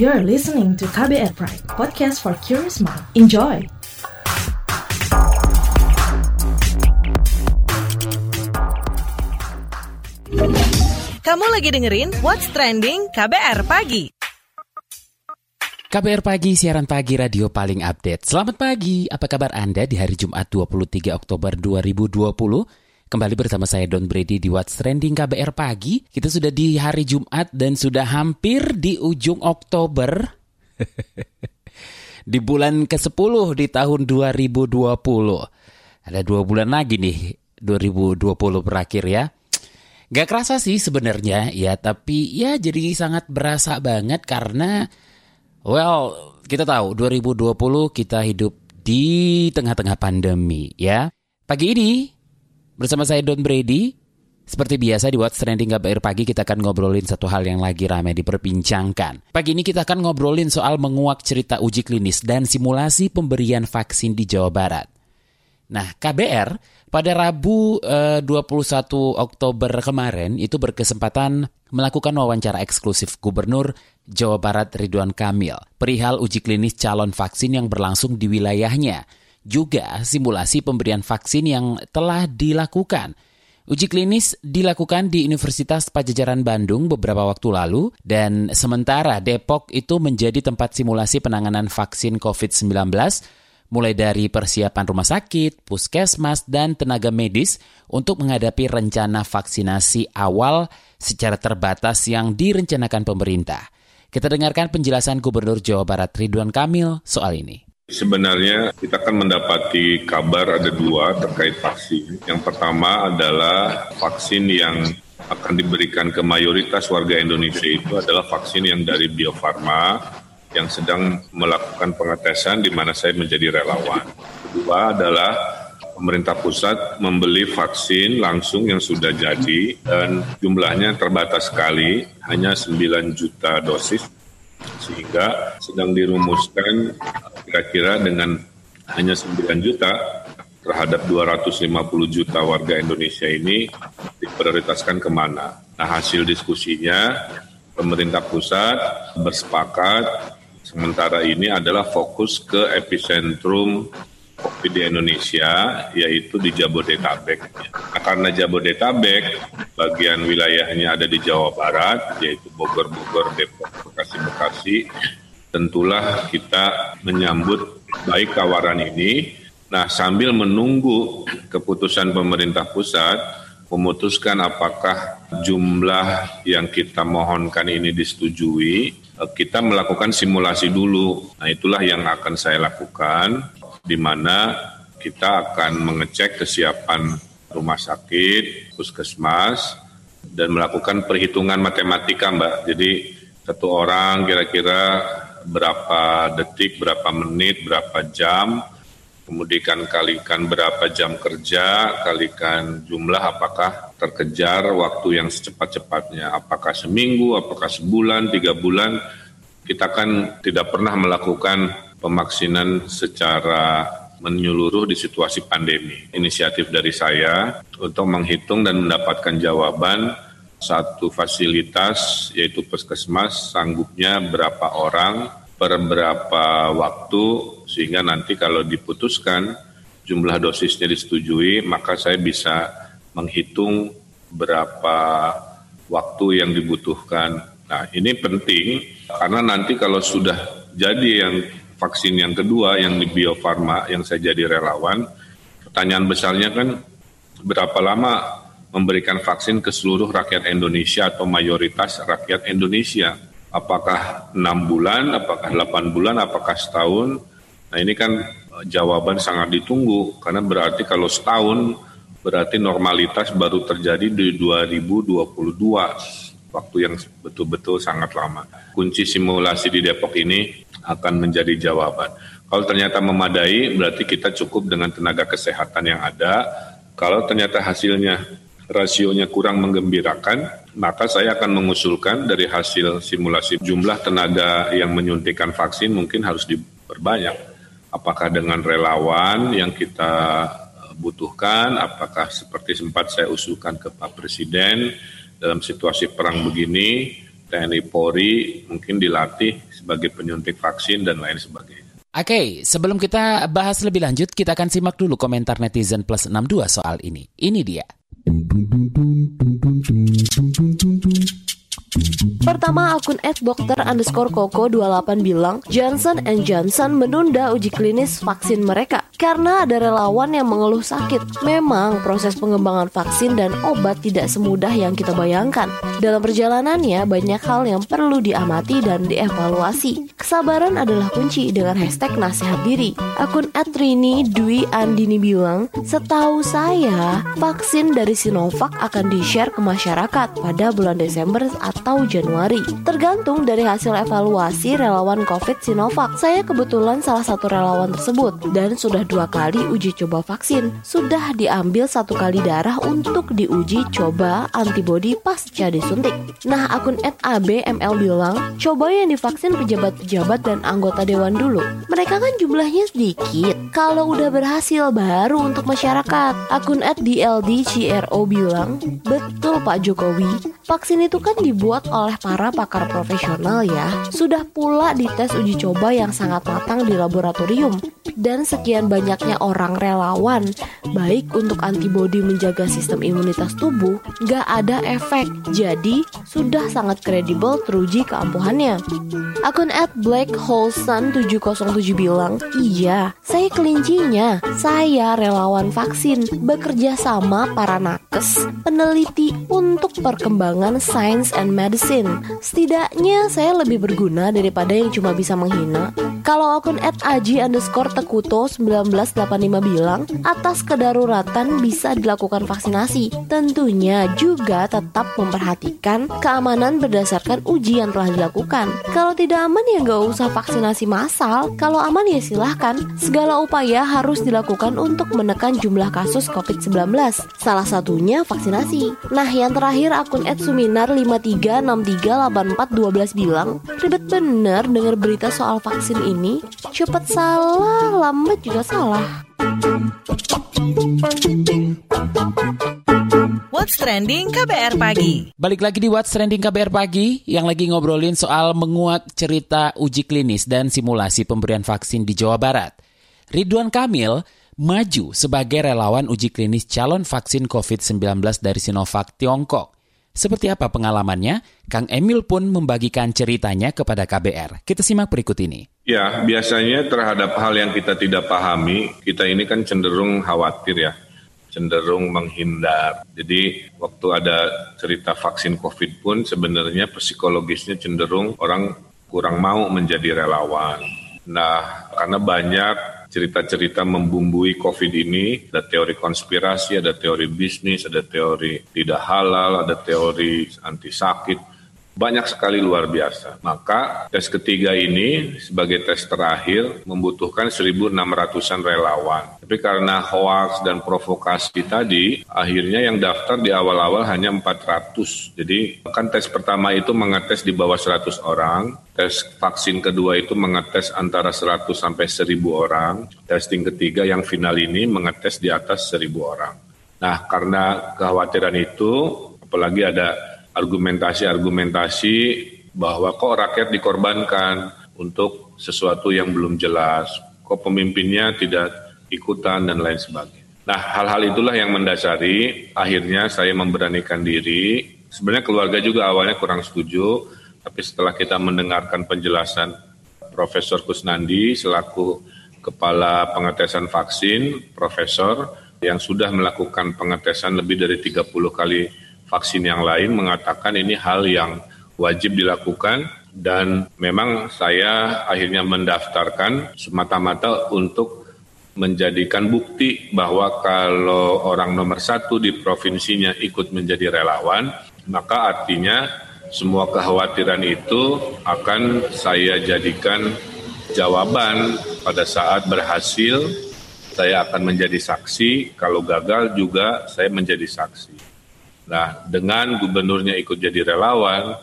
You're listening to KBR Pride, podcast for curious mind. Enjoy! Kamu lagi dengerin What's Trending KBR Pagi. KBR Pagi, siaran pagi radio paling update. Selamat pagi, apa kabar Anda di hari Jumat 23 Oktober 2020? Kembali bersama saya Don Brady di What's Trending KBR Pagi. Kita sudah di hari Jumat dan sudah hampir di ujung Oktober. di bulan ke-10 di tahun 2020. Ada dua bulan lagi nih 2020 berakhir ya. Gak kerasa sih sebenarnya ya, tapi ya jadi sangat berasa banget karena well, kita tahu 2020 kita hidup di tengah-tengah pandemi ya. Pagi ini Bersama saya Don Brady, seperti biasa di What's Trending KBR Pagi kita akan ngobrolin satu hal yang lagi ramai diperbincangkan. Pagi ini kita akan ngobrolin soal menguak cerita uji klinis dan simulasi pemberian vaksin di Jawa Barat. Nah, KBR pada Rabu eh, 21 Oktober kemarin itu berkesempatan melakukan wawancara eksklusif Gubernur Jawa Barat Ridwan Kamil perihal uji klinis calon vaksin yang berlangsung di wilayahnya juga simulasi pemberian vaksin yang telah dilakukan. Uji klinis dilakukan di Universitas Pajajaran Bandung beberapa waktu lalu dan sementara Depok itu menjadi tempat simulasi penanganan vaksin COVID-19 mulai dari persiapan rumah sakit, puskesmas, dan tenaga medis untuk menghadapi rencana vaksinasi awal secara terbatas yang direncanakan pemerintah. Kita dengarkan penjelasan Gubernur Jawa Barat Ridwan Kamil soal ini. Sebenarnya kita akan mendapati kabar ada dua terkait vaksin. Yang pertama adalah vaksin yang akan diberikan ke mayoritas warga Indonesia itu adalah vaksin yang dari Bio Farma yang sedang melakukan pengetesan di mana saya menjadi relawan. Kedua adalah pemerintah pusat membeli vaksin langsung yang sudah jadi dan jumlahnya terbatas sekali, hanya 9 juta dosis sehingga sedang dirumuskan kira-kira dengan hanya 9 juta terhadap 250 juta warga Indonesia ini diprioritaskan ke mana. Nah hasil diskusinya pemerintah pusat bersepakat sementara ini adalah fokus ke epicentrum COVID di Indonesia, yaitu di Jabodetabek. Nah, karena Jabodetabek, bagian wilayahnya ada di Jawa Barat, yaitu Bogor-Bogor, Depok, Bekasi-Bekasi, tentulah kita menyambut baik tawaran ini. Nah, sambil menunggu keputusan pemerintah pusat, memutuskan apakah jumlah yang kita mohonkan ini disetujui, kita melakukan simulasi dulu. Nah, itulah yang akan saya lakukan di mana kita akan mengecek kesiapan rumah sakit, puskesmas, dan melakukan perhitungan matematika, Mbak. Jadi satu orang kira-kira berapa detik, berapa menit, berapa jam, kemudian kalikan berapa jam kerja, kalikan jumlah apakah terkejar waktu yang secepat-cepatnya, apakah seminggu, apakah sebulan, tiga bulan, kita kan tidak pernah melakukan pemaksinan secara menyeluruh di situasi pandemi. Inisiatif dari saya untuk menghitung dan mendapatkan jawaban satu fasilitas yaitu puskesmas sanggupnya berapa orang per berapa waktu sehingga nanti kalau diputuskan jumlah dosisnya disetujui maka saya bisa menghitung berapa waktu yang dibutuhkan. Nah, ini penting karena nanti kalau sudah jadi yang vaksin yang kedua yang di Bio Farma yang saya jadi relawan, pertanyaan besarnya kan berapa lama memberikan vaksin ke seluruh rakyat Indonesia atau mayoritas rakyat Indonesia? Apakah enam bulan, apakah delapan bulan, apakah setahun? Nah ini kan eh, jawaban sangat ditunggu karena berarti kalau setahun berarti normalitas baru terjadi di 2022 waktu yang betul-betul sangat lama. Kunci simulasi di Depok ini akan menjadi jawaban. Kalau ternyata memadai, berarti kita cukup dengan tenaga kesehatan yang ada. Kalau ternyata hasilnya rasionya kurang menggembirakan, maka saya akan mengusulkan dari hasil simulasi jumlah tenaga yang menyuntikkan vaksin mungkin harus diperbanyak. Apakah dengan relawan yang kita butuhkan, apakah seperti sempat saya usulkan ke Pak Presiden dalam situasi perang begini, TNI Polri mungkin dilatih sebagai penyuntik vaksin dan lain sebagainya. Oke, sebelum kita bahas lebih lanjut, kita akan simak dulu komentar netizen plus 62 soal ini. Ini dia. Mm-hmm. Pertama, akun @dokter underscore koko 28 bilang Johnson Johnson menunda uji klinis vaksin mereka karena ada relawan yang mengeluh sakit. Memang proses pengembangan vaksin dan obat tidak semudah yang kita bayangkan. Dalam perjalanannya, banyak hal yang perlu diamati dan dievaluasi. Kesabaran adalah kunci dengan hashtag nasihat diri. Akun @rini Dwi Andini bilang, setahu saya, vaksin dari Sinovac akan di-share ke masyarakat pada bulan Desember atau Januari. Tergantung dari hasil evaluasi relawan COVID Sinovac. Saya kebetulan salah satu relawan tersebut dan sudah dua kali uji coba vaksin. Sudah diambil satu kali darah untuk diuji coba antibodi pasca disuntik. Nah, akun @abml bilang, coba yang divaksin pejabat-pejabat dan anggota dewan dulu. Mereka kan jumlahnya sedikit. Kalau udah berhasil baru untuk masyarakat. Akun @dldcro bilang, betul Pak Jokowi. Vaksin itu kan dibuat oleh para pakar profesional ya. Sudah pula dites uji coba yang sangat matang di laboratorium. Dan sekian banyaknya orang relawan, baik untuk antibodi menjaga sistem imunitas tubuh, gak ada efek. Jadi, sudah sangat kredibel teruji keampuhannya. Akun at blackholesun707 bilang, Iya, saya kelincinya. Saya relawan vaksin, bekerja sama para nakes, peneliti untuk perkembangan science and medicine. Setidaknya saya lebih berguna daripada yang cuma bisa menghina. Kalau akun at aji underscore tekuto 1985 bilang, atas kedaruratan bisa dilakukan vaksinasi. Tentunya juga tetap memperhatikan keamanan berdasarkan uji yang telah dilakukan. Kalau tidak aman ya nggak usah vaksinasi massal. Kalau aman ya silahkan. Segala upaya harus dilakukan untuk menekan jumlah kasus COVID-19. Salah satunya vaksinasi. Nah yang terakhir akun Suminar 53638412 bilang, ribet bener denger berita soal vaksin ini. Cepet salah, lambat juga salah. What's Trending KBR Pagi. Balik lagi di What's Trending KBR Pagi yang lagi ngobrolin soal menguat cerita uji klinis dan simulasi pemberian vaksin di Jawa Barat. Ridwan Kamil maju sebagai relawan uji klinis calon vaksin COVID-19 dari Sinovac Tiongkok. Seperti apa pengalamannya? Kang Emil pun membagikan ceritanya kepada KBR. Kita simak berikut ini. Ya, biasanya terhadap hal yang kita tidak pahami, kita ini kan cenderung khawatir ya, cenderung menghindar. Jadi waktu ada cerita vaksin COVID pun sebenarnya psikologisnya cenderung orang kurang mau menjadi relawan. Nah, karena banyak cerita-cerita membumbui COVID ini, ada teori konspirasi, ada teori bisnis, ada teori tidak halal, ada teori anti sakit, banyak sekali luar biasa. Maka tes ketiga ini sebagai tes terakhir membutuhkan 1.600an relawan. Tapi karena hoax dan provokasi tadi, akhirnya yang daftar di awal-awal hanya 400. Jadi kan tes pertama itu mengetes di bawah 100 orang, tes vaksin kedua itu mengetes antara 100 sampai 1000 orang, testing ketiga yang final ini mengetes di atas 1000 orang. Nah, karena kekhawatiran itu, apalagi ada argumentasi-argumentasi bahwa kok rakyat dikorbankan untuk sesuatu yang belum jelas, kok pemimpinnya tidak ikutan dan lain sebagainya. Nah, hal-hal itulah yang mendasari akhirnya saya memberanikan diri. Sebenarnya keluarga juga awalnya kurang setuju, tapi setelah kita mendengarkan penjelasan Profesor Kusnandi selaku Kepala Pengetesan Vaksin, Profesor yang sudah melakukan pengetesan lebih dari 30 kali vaksin yang lain mengatakan ini hal yang wajib dilakukan dan memang saya akhirnya mendaftarkan semata-mata untuk menjadikan bukti bahwa kalau orang nomor satu di provinsinya ikut menjadi relawan, maka artinya semua kekhawatiran itu akan saya jadikan jawaban pada saat berhasil saya akan menjadi saksi, kalau gagal juga saya menjadi saksi. Nah, dengan gubernurnya ikut jadi relawan,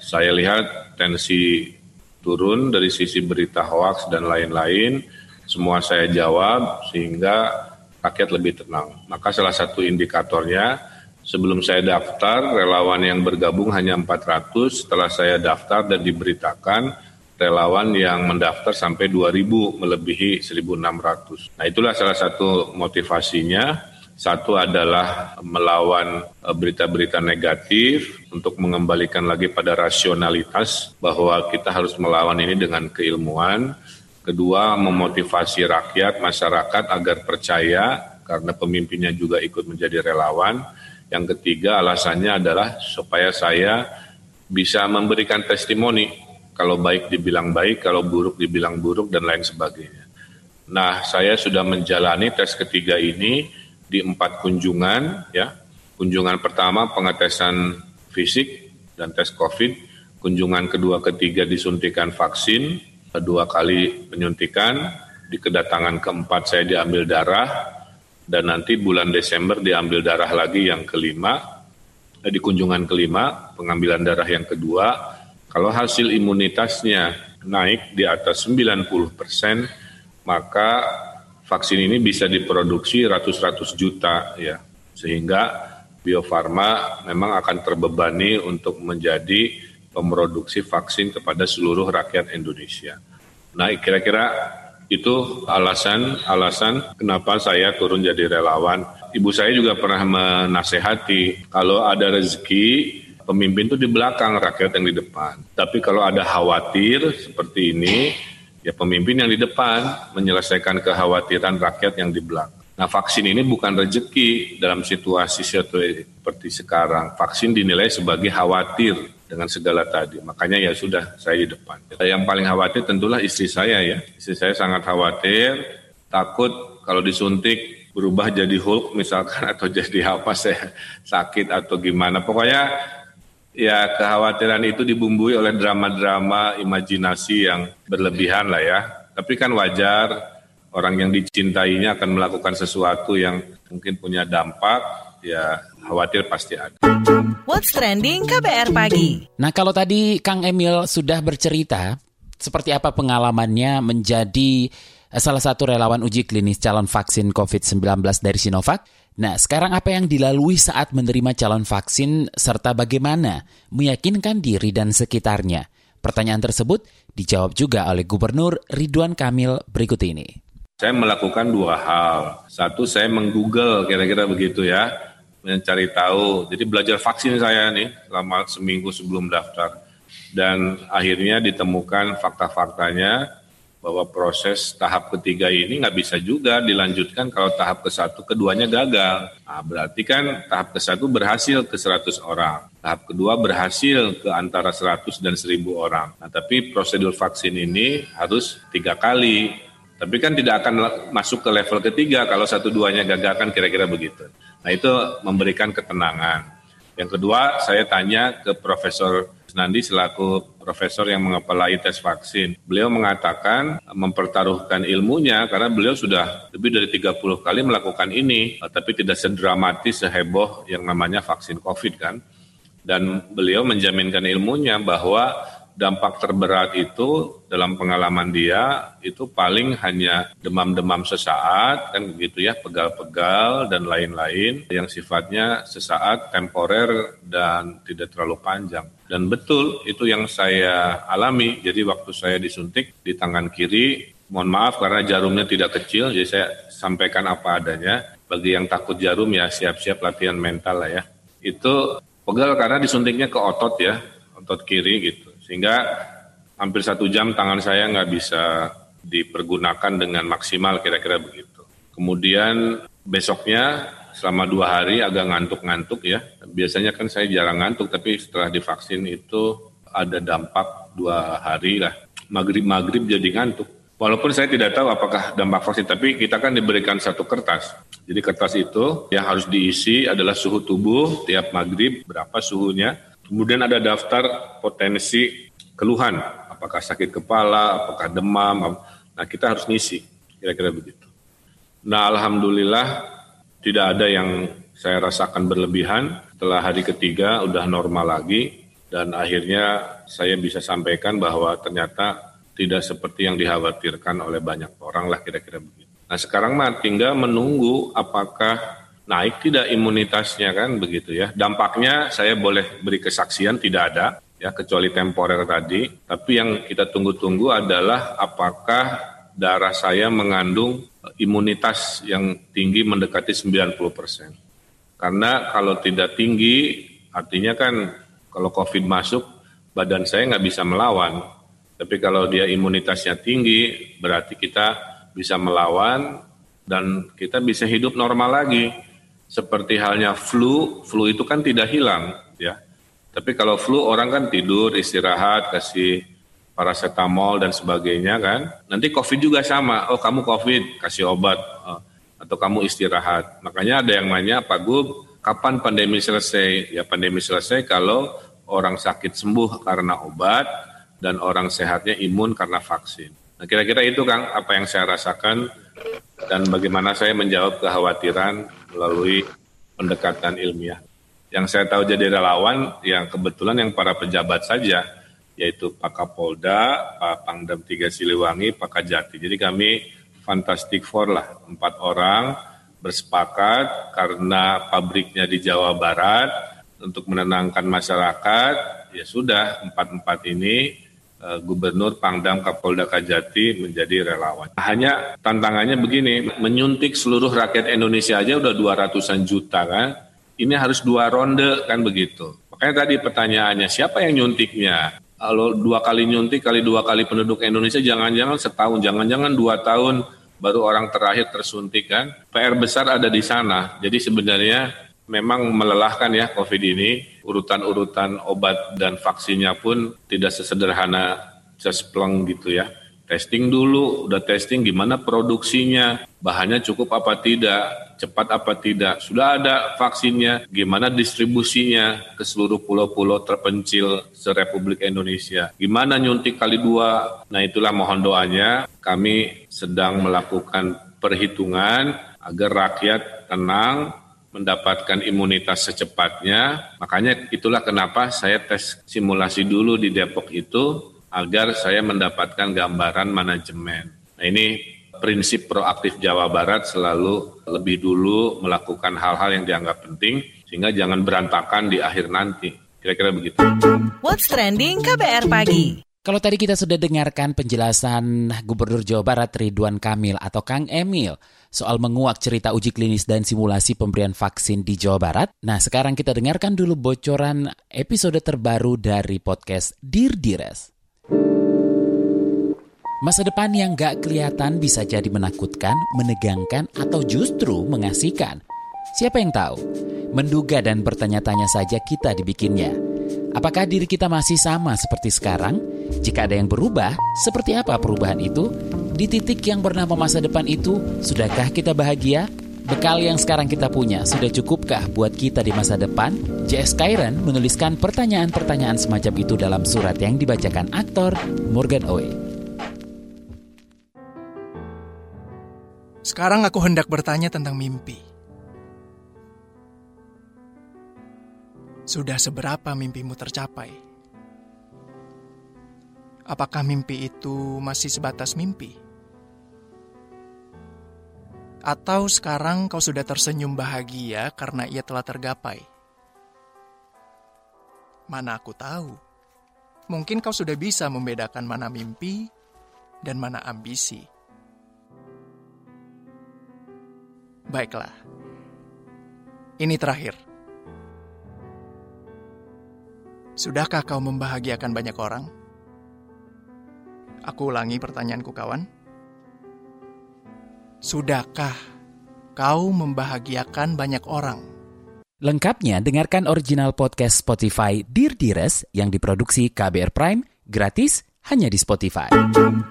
saya lihat tensi turun dari sisi berita hoax dan lain-lain. Semua saya jawab sehingga rakyat lebih tenang. Maka salah satu indikatornya Sebelum saya daftar, relawan yang bergabung hanya 400. Setelah saya daftar dan diberitakan, relawan yang mendaftar sampai 2000 melebihi 1600. Nah, itulah salah satu motivasinya. Satu adalah melawan eh, berita-berita negatif untuk mengembalikan lagi pada rasionalitas bahwa kita harus melawan ini dengan keilmuan. Kedua, memotivasi rakyat, masyarakat agar percaya karena pemimpinnya juga ikut menjadi relawan. Yang ketiga alasannya adalah supaya saya bisa memberikan testimoni kalau baik dibilang baik, kalau buruk dibilang buruk dan lain sebagainya. Nah, saya sudah menjalani tes ketiga ini di empat kunjungan ya. Kunjungan pertama pengetesan fisik dan tes COVID, kunjungan kedua ketiga disuntikan vaksin, kedua kali penyuntikan, di kedatangan keempat saya diambil darah. Dan nanti bulan Desember diambil darah lagi yang kelima, eh, di kunjungan kelima pengambilan darah yang kedua. Kalau hasil imunitasnya naik di atas 90 persen, maka vaksin ini bisa diproduksi ratus-ratus juta ya. Sehingga Bio Farma memang akan terbebani untuk menjadi pemroduksi vaksin kepada seluruh rakyat Indonesia. Nah, kira-kira itu alasan-alasan kenapa saya turun jadi relawan. Ibu saya juga pernah menasehati kalau ada rezeki pemimpin itu di belakang, rakyat yang di depan. Tapi kalau ada khawatir seperti ini, ya pemimpin yang di depan menyelesaikan kekhawatiran rakyat yang di belakang. Nah vaksin ini bukan rezeki dalam situasi seperti sekarang. Vaksin dinilai sebagai khawatir dengan segala tadi. Makanya ya sudah saya di depan. Yang paling khawatir tentulah istri saya ya. Istri saya sangat khawatir, takut kalau disuntik berubah jadi Hulk misalkan atau jadi apa saya sakit atau gimana. Pokoknya Ya, kekhawatiran itu dibumbui oleh drama-drama imajinasi yang berlebihan lah ya. Tapi kan wajar orang yang dicintainya akan melakukan sesuatu yang mungkin punya dampak, ya khawatir pasti ada. What's trending KBR pagi? Nah, kalau tadi Kang Emil sudah bercerita seperti apa pengalamannya menjadi salah satu relawan uji klinis calon vaksin COVID-19 dari Sinovac, Nah, sekarang apa yang dilalui saat menerima calon vaksin serta bagaimana meyakinkan diri dan sekitarnya? Pertanyaan tersebut dijawab juga oleh Gubernur Ridwan Kamil berikut ini. Saya melakukan dua hal. Satu, saya menggoogle kira-kira begitu ya, mencari tahu. Jadi belajar vaksin saya nih selama seminggu sebelum daftar. Dan akhirnya ditemukan fakta-faktanya bahwa proses tahap ketiga ini nggak bisa juga dilanjutkan kalau tahap ke satu keduanya gagal. Nah, berarti kan tahap ke satu berhasil ke 100 orang. Tahap kedua berhasil ke antara 100 dan 1000 orang. Nah, tapi prosedur vaksin ini harus tiga kali. Tapi kan tidak akan masuk ke level ketiga kalau satu duanya gagal kan kira-kira begitu. Nah itu memberikan ketenangan. Yang kedua saya tanya ke Profesor Nandi selaku profesor yang mengepalai tes vaksin. Beliau mengatakan mempertaruhkan ilmunya karena beliau sudah lebih dari 30 kali melakukan ini, tapi tidak sedramatis, seheboh yang namanya vaksin COVID kan. Dan beliau menjaminkan ilmunya bahwa dampak terberat itu dalam pengalaman dia itu paling hanya demam-demam sesaat kan begitu ya pegal-pegal dan lain-lain yang sifatnya sesaat temporer dan tidak terlalu panjang. Dan betul itu yang saya alami. Jadi waktu saya disuntik di tangan kiri mohon maaf karena jarumnya tidak kecil jadi saya sampaikan apa adanya. Bagi yang takut jarum ya siap-siap latihan mental lah ya. Itu pegal karena disuntiknya ke otot ya otot kiri gitu sehingga hampir satu jam tangan saya nggak bisa dipergunakan dengan maksimal kira-kira begitu. Kemudian besoknya selama dua hari agak ngantuk-ngantuk ya. Biasanya kan saya jarang ngantuk, tapi setelah divaksin itu ada dampak dua hari lah. Maghrib-maghrib jadi ngantuk. Walaupun saya tidak tahu apakah dampak vaksin, tapi kita kan diberikan satu kertas. Jadi kertas itu yang harus diisi adalah suhu tubuh tiap maghrib, berapa suhunya, Kemudian ada daftar potensi keluhan, apakah sakit kepala, apakah demam. Nah kita harus ngisi, kira-kira begitu. Nah alhamdulillah tidak ada yang saya rasakan berlebihan. Setelah hari ketiga udah normal lagi dan akhirnya saya bisa sampaikan bahwa ternyata tidak seperti yang dikhawatirkan oleh banyak orang lah kira-kira begitu. Nah sekarang mah tinggal menunggu apakah naik tidak imunitasnya kan begitu ya. Dampaknya saya boleh beri kesaksian tidak ada ya kecuali temporer tadi. Tapi yang kita tunggu-tunggu adalah apakah darah saya mengandung imunitas yang tinggi mendekati 90 persen. Karena kalau tidak tinggi artinya kan kalau COVID masuk badan saya nggak bisa melawan. Tapi kalau dia imunitasnya tinggi berarti kita bisa melawan dan kita bisa hidup normal lagi seperti halnya flu, flu itu kan tidak hilang, ya. Tapi kalau flu orang kan tidur, istirahat, kasih paracetamol dan sebagainya kan. Nanti COVID juga sama. Oh kamu COVID, kasih obat. Oh, atau kamu istirahat. Makanya ada yang nanya, Pak Gub, kapan pandemi selesai? Ya pandemi selesai kalau orang sakit sembuh karena obat dan orang sehatnya imun karena vaksin. Nah kira-kira itu Kang, apa yang saya rasakan dan bagaimana saya menjawab kekhawatiran melalui pendekatan ilmiah. Yang saya tahu jadi relawan yang kebetulan yang para pejabat saja, yaitu Pak Kapolda, Pak Pangdam Tiga Siliwangi, Pak Kajati. Jadi kami fantastic four lah, empat orang bersepakat karena pabriknya di Jawa Barat untuk menenangkan masyarakat, ya sudah empat-empat ini Gubernur Pangdam Kapolda Kajati menjadi relawan. Hanya tantangannya begini, menyuntik seluruh rakyat Indonesia aja udah 200-an juta kan. Ini harus dua ronde kan begitu. Makanya tadi pertanyaannya siapa yang nyuntiknya? Kalau dua kali nyuntik kali dua kali penduduk Indonesia jangan-jangan setahun, jangan-jangan dua tahun baru orang terakhir tersuntik kan. PR besar ada di sana. Jadi sebenarnya memang melelahkan ya COVID ini. Urutan-urutan obat dan vaksinnya pun tidak sesederhana sespleng gitu ya. Testing dulu, udah testing gimana produksinya, bahannya cukup apa tidak, cepat apa tidak. Sudah ada vaksinnya, gimana distribusinya ke seluruh pulau-pulau terpencil se-Republik Indonesia. Gimana nyuntik kali dua. Nah itulah mohon doanya, kami sedang melakukan perhitungan agar rakyat tenang, mendapatkan imunitas secepatnya. Makanya itulah kenapa saya tes simulasi dulu di Depok itu agar saya mendapatkan gambaran manajemen. Nah ini prinsip proaktif Jawa Barat selalu lebih dulu melakukan hal-hal yang dianggap penting sehingga jangan berantakan di akhir nanti. Kira-kira begitu. What's trending KBR pagi? Kalau tadi kita sudah dengarkan penjelasan Gubernur Jawa Barat Ridwan Kamil atau Kang Emil soal menguak cerita uji klinis dan simulasi pemberian vaksin di Jawa Barat. Nah, sekarang kita dengarkan dulu bocoran episode terbaru dari podcast Dir Dires. Masa depan yang gak kelihatan bisa jadi menakutkan, menegangkan, atau justru mengasihkan. Siapa yang tahu? Menduga dan bertanya-tanya saja kita dibikinnya. Apakah diri kita masih sama seperti sekarang? Jika ada yang berubah, seperti apa perubahan itu? Di titik yang bernama masa depan itu, sudahkah kita bahagia? Bekal yang sekarang kita punya sudah cukupkah buat kita di masa depan? J.S. Kyron menuliskan pertanyaan-pertanyaan semacam itu dalam surat yang dibacakan aktor Morgan Oe. Sekarang aku hendak bertanya tentang mimpi. Sudah seberapa mimpimu tercapai? Apakah mimpi itu masih sebatas mimpi? Atau sekarang kau sudah tersenyum bahagia karena ia telah tergapai? Mana aku tahu. Mungkin kau sudah bisa membedakan mana mimpi dan mana ambisi. Baiklah. Ini terakhir. Sudahkah kau membahagiakan banyak orang? Aku ulangi pertanyaanku kawan. Sudahkah kau membahagiakan banyak orang? Lengkapnya dengarkan original podcast Spotify Dear Dires yang diproduksi KBR Prime gratis hanya di Spotify.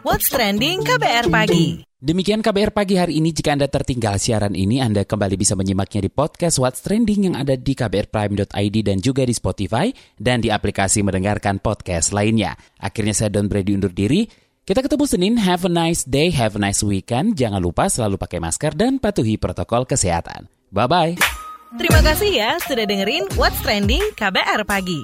What's trending KBR pagi? Demikian KBR pagi hari ini. Jika Anda tertinggal siaran ini, Anda kembali bisa menyimaknya di podcast What's Trending yang ada di kbrprime.id dan juga di Spotify dan di aplikasi mendengarkan podcast lainnya. Akhirnya saya Don Brady undur diri. Kita ketemu Senin. Have a nice day, have a nice weekend. Jangan lupa selalu pakai masker dan patuhi protokol kesehatan. Bye-bye. Terima kasih ya sudah dengerin What's Trending KBR pagi.